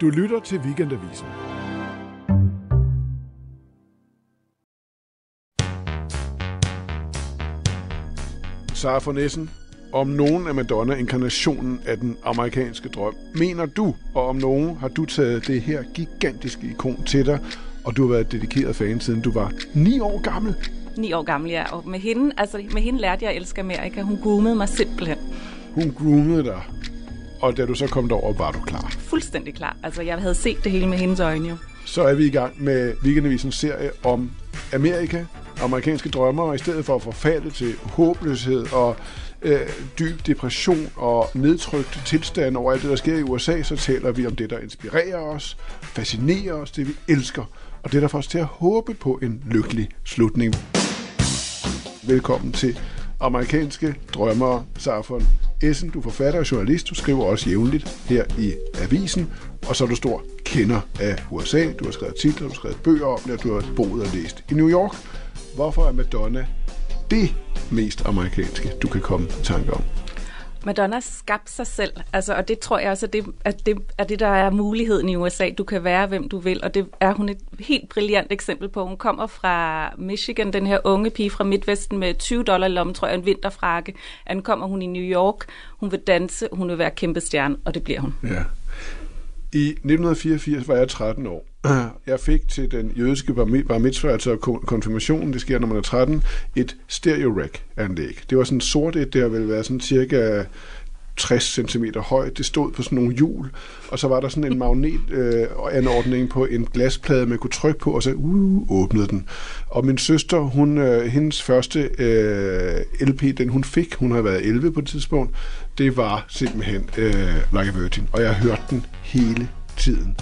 Du lytter til Weekendavisen. Sara von Essen, om nogen er Madonna inkarnationen af den amerikanske drøm. Mener du, og om nogen har du taget det her gigantiske ikon til dig, og du har været dedikeret fan siden du var 9 år gammel? 9 år gammel, ja. Og med hende, altså, med hende lærte jeg at elske Amerika. Hun groomede mig simpelthen. Hun groomede dig, og da du så kom derover, var du klar. Fuldstændig klar. Altså, jeg havde set det hele med hendes øjne jo. Så er vi i gang med Weekendavisens serie om Amerika, amerikanske drømmer, og i stedet for at forfalde til håbløshed og øh, dyb depression og nedtrykt tilstand over alt det, der sker i USA, så taler vi om det, der inspirerer os, fascinerer os, det vi elsker, og det, der får os til at håbe på en lykkelig slutning. Velkommen til amerikanske drømmere, Safon Essen. Du er forfatter og journalist. Du skriver også jævnligt her i avisen. Og så er du stor kender af USA. Du har skrevet titler, du har skrevet bøger om det, og du har boet og læst i New York. Hvorfor er Madonna det mest amerikanske, du kan komme i tanke om? Madonna skabte sig selv, altså, og det tror jeg også, at det, at, det, er det der er muligheden i USA. Du kan være, hvem du vil, og det er hun et helt brilliant eksempel på. Hun kommer fra Michigan, den her unge pige fra Midtvesten med 20 dollar i lommen, tror jeg, en vinterfrakke. Ankommer hun i New York, hun vil danse, hun vil være kæmpe stjerne, og det bliver hun. Ja. I 1984 var jeg 13 år. Jeg fik til den jødiske bar mitzvah, altså konfirmationen, det sker, når man er 13, et stereo rack anlæg. Det var sådan sort et, det har vel været sådan cirka 60 cm høj. Det stod på sådan nogle hjul, og så var der sådan en magnetanordning øh, på en glasplade, man kunne trykke på, og så uh, åbnede den. Og min søster, hun, øh, hendes første øh, LP, den hun fik, hun har været 11 på et tidspunkt, det var simpelthen øh, Like a Virgin, og jeg hørte den hele tiden.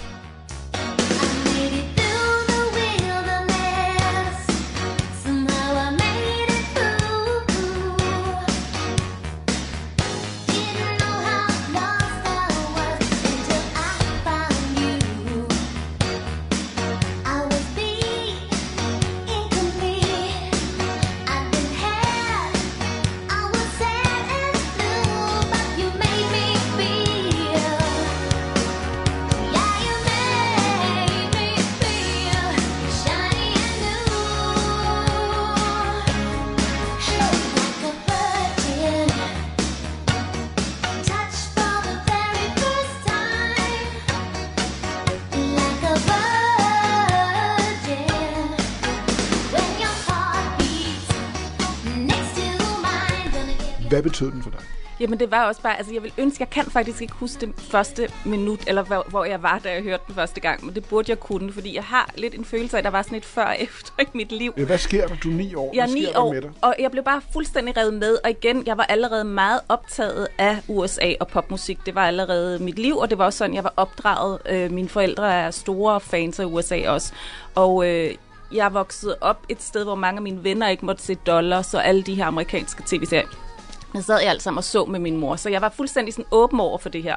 Hvad betød den for dig? Jamen det var også bare, altså jeg vil ønske, jeg kan faktisk ikke huske det første minut, eller hvor, hvor jeg var, da jeg hørte den første gang, men det burde jeg kunne, fordi jeg har lidt en følelse af, at der var sådan et før og efter i mit liv. Ja, hvad sker der? Du er ni år. Jeg er ni år, med dig? og jeg blev bare fuldstændig revet med, og igen, jeg var allerede meget optaget af USA og popmusik. Det var allerede mit liv, og det var også sådan, jeg var opdraget. Øh, mine forældre er store fans af USA også, og øh, jeg voksede op et sted, hvor mange af mine venner ikke måtte se dollars og alle de her amerikanske tv-serier. Jeg sad jeg alt sammen og så med min mor, så jeg var fuldstændig sådan åben over for det her.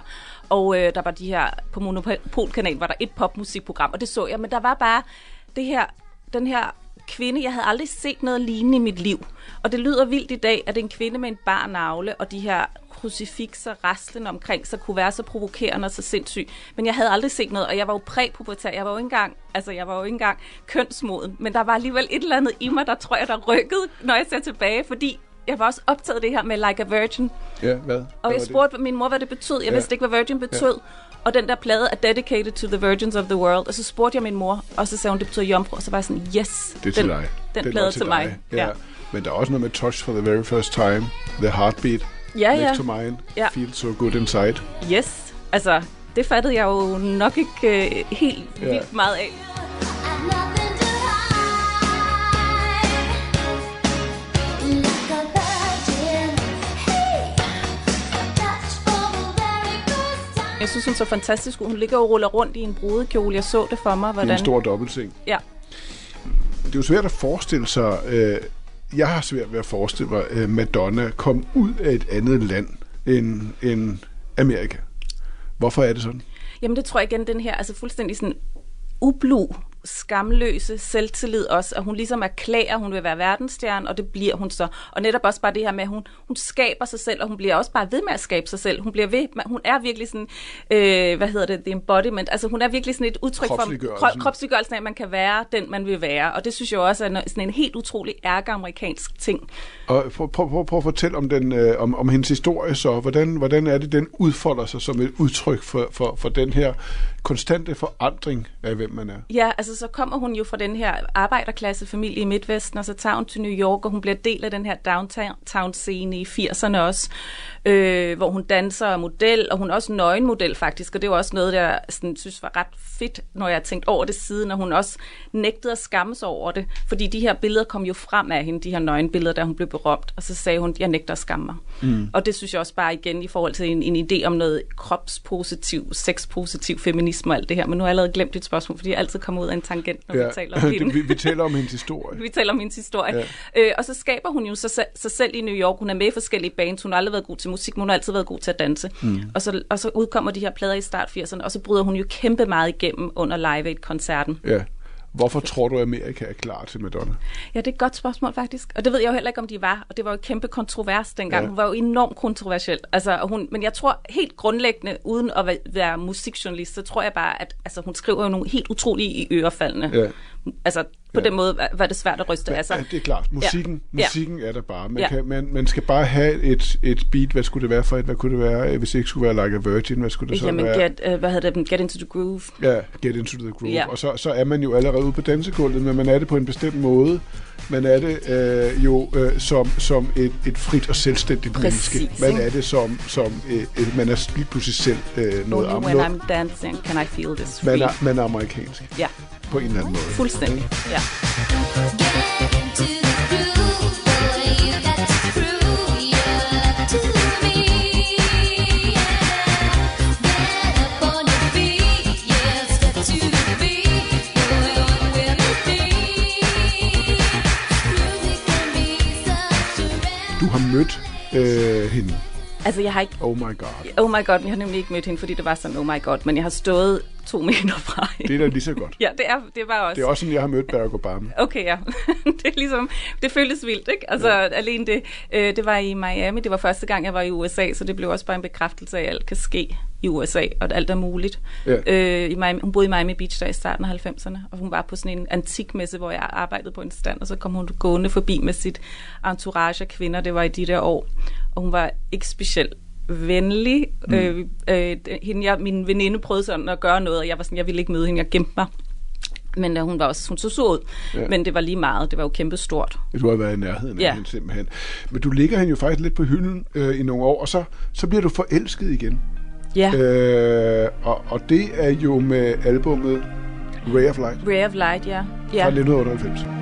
Og øh, der var de her, på Monopolkanal var der et popmusikprogram, og det så jeg, men der var bare det her, den her kvinde, jeg havde aldrig set noget lignende i mit liv. Og det lyder vildt i dag, at en kvinde med en bar navle og de her krucifixer rastlende omkring så kunne være så provokerende og så sindssyg. Men jeg havde aldrig set noget, og jeg var jo præpubertær. Jeg var jo ikke engang, altså jeg var jo ikke engang kønsmoden. Men der var alligevel et eller andet i mig, der tror jeg, der rykkede, når jeg ser tilbage, fordi jeg var også optaget det her med Like a Virgin. Ja, hvad? Og hvad jeg spurgte min mor, hvad det betød. Jeg ja. vidste ikke, hvad Virgin betød. Ja. Og den der plade er dedicated to the virgins of the world. Og så spurgte jeg min mor, og så sagde hun, det betyder jomfru. Og så var jeg sådan, yes, det er til den, dig. den, den plade til, til mig. Ja. ja. Men der er også noget med Touch for the very first time. The heartbeat. Ja, ja. Next to mine. Ja. Feel so good inside. Yes. Altså, det fattede jeg jo nok ikke uh, helt ja. vildt meget af. Jeg synes, hun så fantastisk ud. Hun ligger og ruller rundt i en brudekjole. Jeg så det for mig. Hvordan... Det er en stor dobbeltseng. Ja. Det er jo svært at forestille sig... Øh, jeg har svært ved at forestille mig, at Madonna kom ud af et andet land end, end Amerika. Hvorfor er det sådan? Jamen det tror jeg igen, den her altså fuldstændig sådan ublu skamløse selvtillid også, at hun ligesom erklærer, at hun vil være verdensstjerne, og det bliver hun så. Og netop også bare det her med, at hun, hun skaber sig selv, og hun bliver også bare ved med at skabe sig selv. Hun bliver ved, hun er virkelig sådan, øh, hvad hedder det, the embodiment, altså hun er virkelig sådan et udtryk for kro, kropsliggørelsen af, at man kan være den, man vil være. Og det synes jeg også er sådan en helt utrolig ærke-amerikansk ting. Og prøv, prøv, prøv, prøv at fortælle om, den, øh, om, om hendes historie så. Hvordan, hvordan er det, den udfolder sig som et udtryk for, for, for den her konstante forandring af, hvem man er? Ja, altså så kommer hun jo fra den her arbejderklassefamilie i Midtvesten, og så tager hun til New York, og hun bliver del af den her downtown-scene i 80'erne også, øh, hvor hun danser og model, og hun er også nøgenmodel faktisk, og det var også noget, der sådan, synes var ret fedt, når jeg tænkte over det siden, og hun også nægtede at skamme sig over det, fordi de her billeder kom jo frem af hende, de her nøgenbilleder, da hun blev berømt, og så sagde hun, jeg nægter at skamme mig. Mm. Og det synes jeg også bare igen i forhold til en, en idé om noget kropspositiv, sexpositiv feminisme og alt det her, men nu har jeg allerede glemt dit spørgsmål, fordi jeg altid kommer ud af en tangent, når ja. vi taler om hende. vi, vi taler om hendes historie. vi taler om hendes historie. Ja. Øh, og så skaber hun jo sig, sig selv i New York. Hun er med i forskellige bands. Hun har aldrig været god til musik, men hun har altid været god til at danse. Mm. Og, så, og så udkommer de her plader i start 80'erne, og så bryder hun jo kæmpe meget igennem under Live Aid-koncerten. Ja. Hvorfor tror du, at Amerika er klar til Madonna? Ja, det er et godt spørgsmål faktisk. Og det ved jeg jo heller ikke, om de var. Og det var jo kæmpe kontrovers dengang. Ja. Hun var jo enormt kontroversiel. Altså, hun, men jeg tror helt grundlæggende, uden at være musikjournalist, så tror jeg bare, at altså, hun skriver jo nogle helt utrolige i ørefaldene. Ja. Altså, på ja. den måde var det svært at ryste af sig. Ja, det er klart. Musikken, ja. musikken er der bare. Man, ja. kan, man, man skal bare have et, et beat. Hvad skulle det være for et? Hvad kunne det være, hvis det ikke skulle være Like a Virgin? Hvad skulle det så Jamen, være? Get, uh, hvad hedder det? Get Into the Groove. Ja, Get Into the Groove. Ja. Og så, så er man jo allerede ude på dansegulvet, men man er det på en bestemt måde. Man er det øh, jo øh, som, som et, et frit og selvstændigt Præcis, menneske. Man er det som, som øh, man er lige pludselig selv øh, noget Only when I'm dancing can I feel this man er, man er amerikansk. Ja. På en eller anden måde. Fuldstændig, ja. mødt øh, hende? Altså, jeg har ikke... Oh my god. Oh my god, men jeg har nemlig ikke mødt hende, fordi det var sådan, oh my god. Men jeg har stået to meter fra hende. Det er da lige så godt. ja, det, er, det var også... Det er også sådan, jeg har mødt Barack Obama. Okay, ja. det er ligesom... Det føltes vildt, ikke? Altså, ja. alene det... Øh, det var i Miami. Det var første gang, jeg var i USA, så det blev også bare en bekræftelse af, at alt kan ske i USA, og at alt er muligt. Ja. Øh, i Miami, hun boede i Miami Beach der i starten af 90'erne, og hun var på sådan en antikmesse, hvor jeg arbejdede på en stand, og så kom hun gående forbi med sit entourage af kvinder, det var i de der år, og hun var ikke specielt venlig. Mm. Øh, øh, hende, jeg, min veninde prøvede sådan at gøre noget, og jeg var sådan, jeg ville ikke møde hende, jeg gemte mig. Men uh, hun var også, hun så så ud, ja. men det var lige meget, det var jo kæmpe stort. Du har været i nærheden af ja. hende simpelthen. Men du ligger hende jo faktisk lidt på hylden øh, i nogle år, og så, så bliver du forelsket igen. Ja. Øh, og, og det er jo med albummet Ray of Light. Ray of Light, ja. ja. Fra 1998.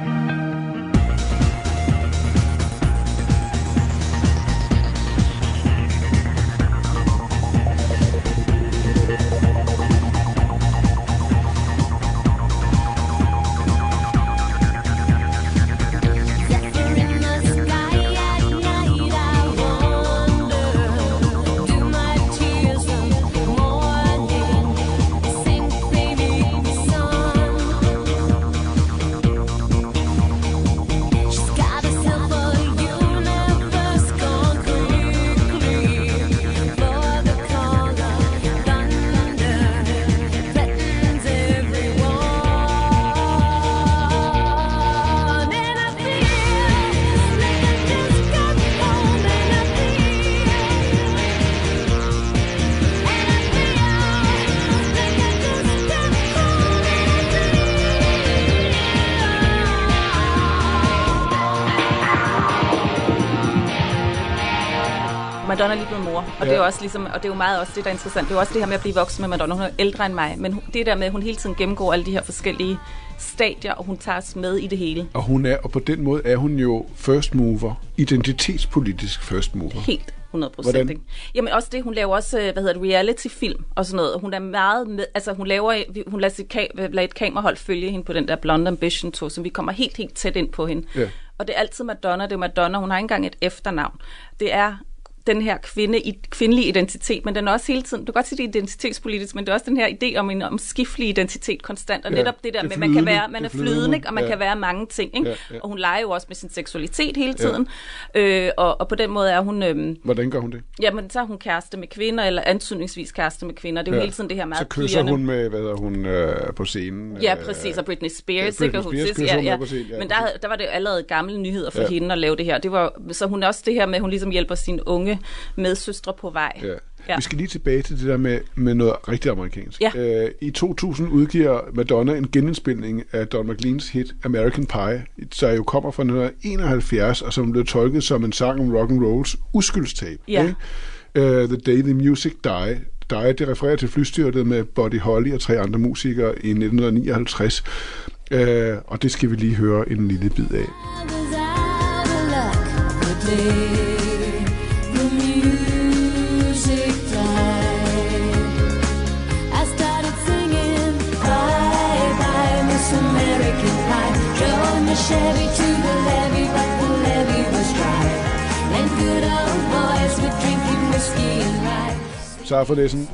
Madonna er lige blevet mor, og ja. det er jo også ligesom, og det er jo meget også det, der er interessant. Det er jo også det her med at blive voksen med Madonna. Hun er ældre end mig, men det der med, at hun hele tiden gennemgår alle de her forskellige stadier, og hun tager os med i det hele. Og hun er, og på den måde er hun jo first mover, identitetspolitisk first mover. Helt 100 procent. Jamen også det, hun laver også, øh, hvad hedder det, reality-film og sådan noget. Hun er meget med, altså hun laver, hun lader, sit ka- lader et kamerahold følge hende på den der Blonde Ambition Tour, så vi kommer helt, helt tæt ind på hende. Ja. Og det er altid Madonna, det er Madonna, hun har ikke engang et efternavn. Det er den her kvinde, i, kvindelige identitet, men den er også hele tiden, du kan godt sige, det er identitetspolitisk, men det er også den her idé om en omskiftelig identitet konstant, og Ja, netop det der det er med, man kan være, man er er flydende, ikke? og man ja. kan være mange ting, ikke? Ja, ja. og hun leger jo også med sin seksualitet hele tiden, øh, og, og på den måde er hun, øh, Hvordan gør hun det? jamen så er hun kæreste med kvinder, eller antydningsvis kæreste med kvinder, det er jo Ja. hele tiden det her meget Så kysser pigerne. hun med, hvad hedder hun, øh, på scenen. Ja, øh, præcis, og Britney Spears, Ja, ikke? Britney hun Spears synes- kysser ja, hun ja. på scenen, ja, Men der, der var det jo allerede gamle nyheder for Ja. hende at lave det her. Det var, så hun er også det her med, at hun ligesom hjælper sine unge medsøstre på vej. Ja. Ja. Vi skal lige tilbage til det der med, med noget rigtig amerikansk. Ja. Øh, I 2000 udgiver Madonna en genindspilning af Don McLeans hit American Pie, der jo kommer fra 1971, og som blev tolket som en sang om rock and rolls uskyldstab. Ja. Ikke? Uh, the Day the Music Die. Die, det refererer til flystyrtet med Buddy Holly og tre andre musikere i 1959. Uh, og det skal vi lige høre en lille bid af. I was out of luck Chevy to the levee, but the levee was dry. And good old boys were drinking whiskey and rye. Så for det sådan,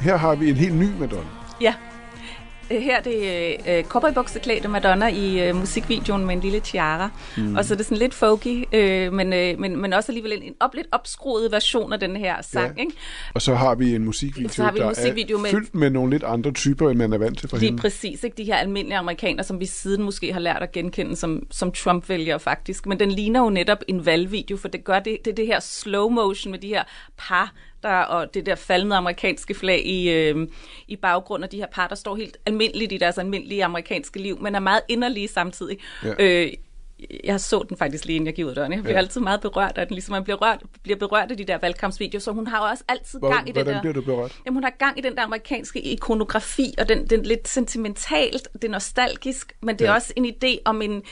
her har vi en helt ny Madonna. Ja. Øh, Her er det øh, cowboybukseklædte Madonna i øh, musikvideoen med en lille tiara. Mm. Og så er det sådan lidt folky, øh, men, øh, men, men også alligevel en, en op, lidt opskruet version af den her sang. Ja. Ikke? Og så har vi en musikvideo, Så har vi en der musikvideo er med- fyldt med nogle lidt andre typer, end man er vant til fra Lige hende. præcis, ikke? De her almindelige amerikanere, som vi siden måske har lært at genkende som, som Trump-vælgere faktisk. Men den ligner jo netop en valgvideo, for det gør det, det, er det her slow motion med de her par, der, og det der faldende amerikanske flag i, øh, i baggrund af de her par, der står helt almindeligt i deres almindelige amerikanske liv, men er meget inderlige samtidig. Ja. Øh, jeg så den faktisk lige inden jeg gik ud af døren. Jeg bliver Ja. altid meget berørt af den, ligesom man bliver, rørt, bliver berørt af de der valgkampsvideoer, så hun har jo også altid Hvor, gang i hvordan der... bliver du berørt? Jamen, hun har gang i den der amerikanske ikonografi, og den, den lidt sentimentalt, det er nostalgisk, men det er ja. også en idé om en,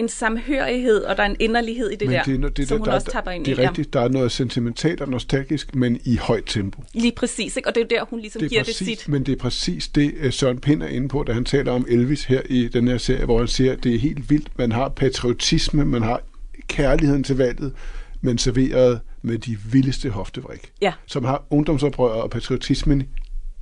en samhørighed, og der er en inderlighed i det Men der, det, det, som hun der, også tapper ind det i. er rigtigt, der er noget sentimentalt og nostalgisk, men i højt tempo. Lige præcis, ikke? og det er der, hun ligesom Det er giver præcis, det sit. men det er præcis det, øh, Søren Pind er inde på, da han taler om Elvis her i den her serie, hvor han siger, at det er helt vildt. Man har patriotisme, man har kærligheden til valget, men serveret med de vildeste hoftevrik, Ja. som har ungdomsoprøret og patriotismen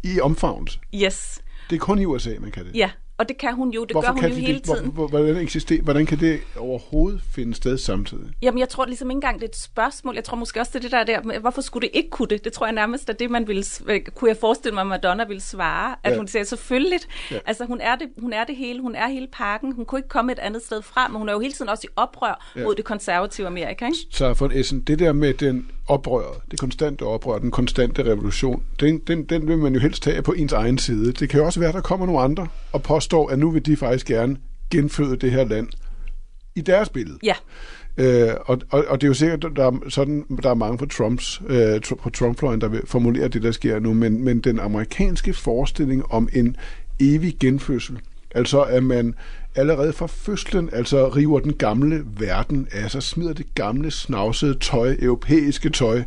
i omfavnelse. Yes, Det er kun i USA, man kan det. ja, og det kan hun jo, det Hvorfor gør hun jo de hele det? Tiden. hvor- Hvordan, eksisterer, hvordan kan det overhovedet finde sted samtidig? Jamen, jeg tror ligesom ikke engang, det er et spørgsmål. Jeg tror måske også, det er det der der, hvorfor skulle det ikke kunne det? Det tror jeg nærmest er det, man ville, øh, kunne jeg forestille mig, at Madonna ville svare. At Ja. hun siger, selvfølgelig. Ja. Altså, hun er, det, hun er det hele. Hun er hele pakken. Hun kunne ikke komme et andet sted fra, men hun er jo hele tiden også i oprør ja. mod det konservative Amerika, ikke? Så for Essen, det der med den oprøret, det konstante oprør, den konstante revolution, den, den, den vil man jo helst tage på ens egen side. Det kan jo også være, at der kommer nogle andre og påstår, at nu vil de faktisk gerne genføde det her land i deres billede. Ja. Øh, og, og, og det er jo sikkert, at der er, sådan, der er mange på Trumps, øh, på Trump-fløjen, der vil formulere det, der sker nu, men, men den amerikanske forestilling om en evig genfødsel, altså at man allerede fra fødslen altså river den gamle verden af sig, smider det gamle snavsede tøj, europæiske tøj,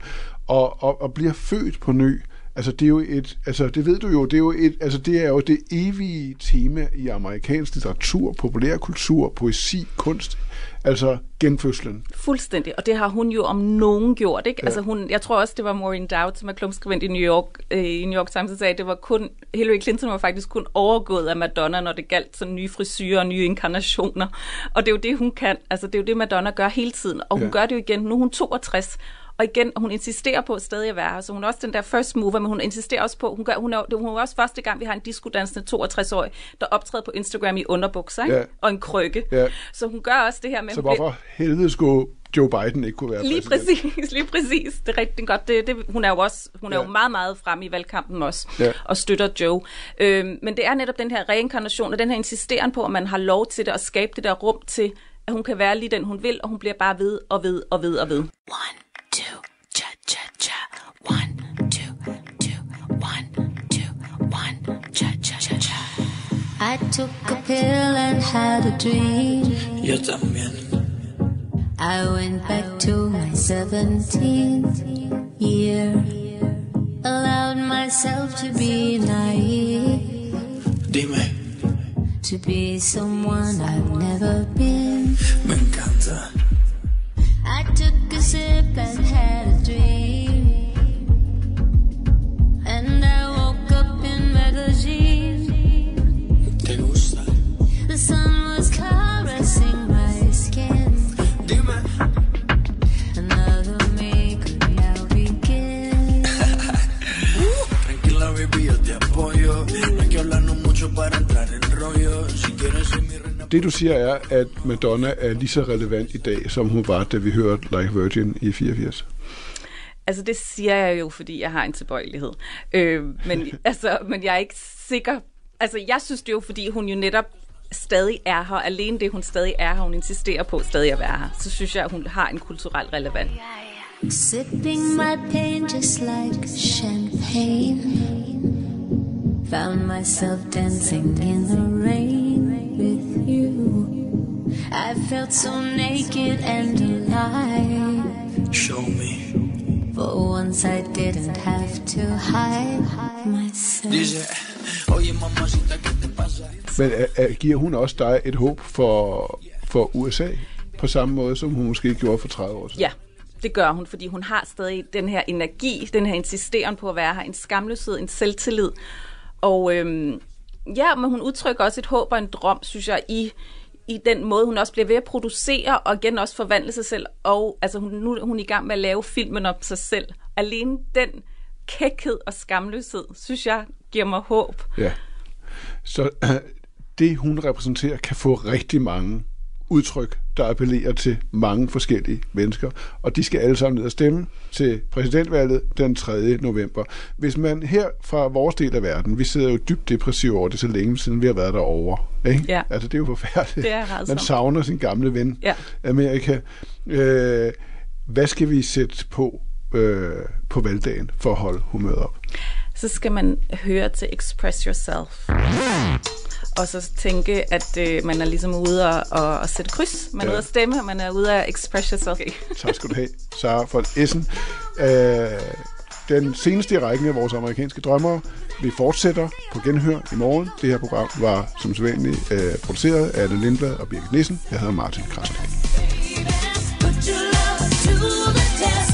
og, og, og bliver født på ny. Altså det er jo et, altså det ved du jo, det er jo et, altså det er jo det evige tema i amerikansk litteratur, populærkultur, poesi, kunst, altså genfødslen. Fuldstændig, og det har hun jo om nogen gjort, ikke? Ja. Altså hun, jeg tror også, det var Maureen Dowd, som er klumpskribent i New York, øh, i New York Times, der sagde, at det var kun, Hillary Clinton var faktisk kun overgået af Madonna, når det galt sådan nye frisyrer og nye inkarnationer. Og det er jo det, hun kan. Altså det er jo det, Madonna gør hele tiden. Og hun ja. gør det jo igen. Nu er hun 62, og igen, hun insisterer på at stadig at være her. Så hun er også den der first mover, men hun insisterer også på, hun, gør, hun, er, det- hun er også første gang, vi har en diskodansende 62-årig, der optræder på Instagram i underbukser, ikke? Ja. og en krykke. Ja. Så hun gør også det her med, Så bliver- hvorfor helvede skulle Joe Biden ikke kunne være Lige præsident? præcis, lige præcis. Det er rigtig godt. Det, det, hun er jo også, hun er Ja. jo meget, meget fremme i valgkampen også, Ja. og støtter Joe. Øhm, men det er netop den her reinkarnation, og den her insisteren på, at man har lov til det, og skabe det der rum til, at hun kan være lige den, hun vil, og hun bliver bare ved og ved og ved og ved. One, two, cha cha cha. One, two, two. One, two, one, cha cha cha cha. I took a pill and had a dream. Yo también. I went back to my 17th year. Allowed myself to be naive, Dime, to be someone I've never been. me sip and had a dream. Det du siger er, at Madonna er lige så relevant i dag, som hun var, da vi hørte Like Virgin i 84. Altså, det siger jeg jo, fordi jeg har en tilbøjelighed. Øh, men, altså, men jeg er ikke sikker. Altså, jeg synes det jo, fordi hun jo netop stadig er her. Alene det, hun stadig er her, hun insisterer på stadig at være her. Så synes jeg, at hun har en kulturel relevans. Sipping my pain just like champagne. Found myself dancing in the rain. I felt so naked and alive. Show me. For once I didn't have to hide myself. Oye mamacita, ¿qué te pasa? Men er, er, giver hun også dig et håb for, for USA? På samme måde, som hun måske gjorde for 30 år siden? Ja, det gør hun, fordi hun har stadig den her energi, den her insisteren på at være her, en skamløshed, en selvtillid. Og øhm, ja, men hun udtrykker også et håb og en drøm, synes jeg, i, i den måde, hun også bliver ved at producere, og igen også forvandle sig selv. Og altså, hun, nu er hun i gang med at lave filmen om sig selv. Alene den kækhed og skamløshed, synes jeg, giver mig håb. Ja. Så det, hun repræsenterer, kan få rigtig mange udtryk, der appellerer til mange forskellige mennesker. Og de skal alle sammen ned og stemme til præsidentvalget den 3. november. Hvis man her fra vores del af verden, vi sidder jo dybt depressive over det, så længe siden vi har været derovre. Ikke? Ja. Altså, det er jo forfærdeligt. Det er. Man savner sin gamle ven, Ja. Amerika. Øh, hvad skal vi sætte på øh, på valgdagen for at holde humøret op? så skal man høre til Express Yourself og så tænke, at øh, man er ligesom ude og, og, sætte kryds. Man er ude at stemme, og man er ude at express yourself. Okay. tak skal du have, Sara for Essen. Øh, den seneste række af vores amerikanske drømmer. Vi fortsætter på genhør i morgen. Det her program var som sædvanligt øh, produceret af Anne Lindblad og Birgit Nissen. Jeg hedder Martin Krasnik. Baby,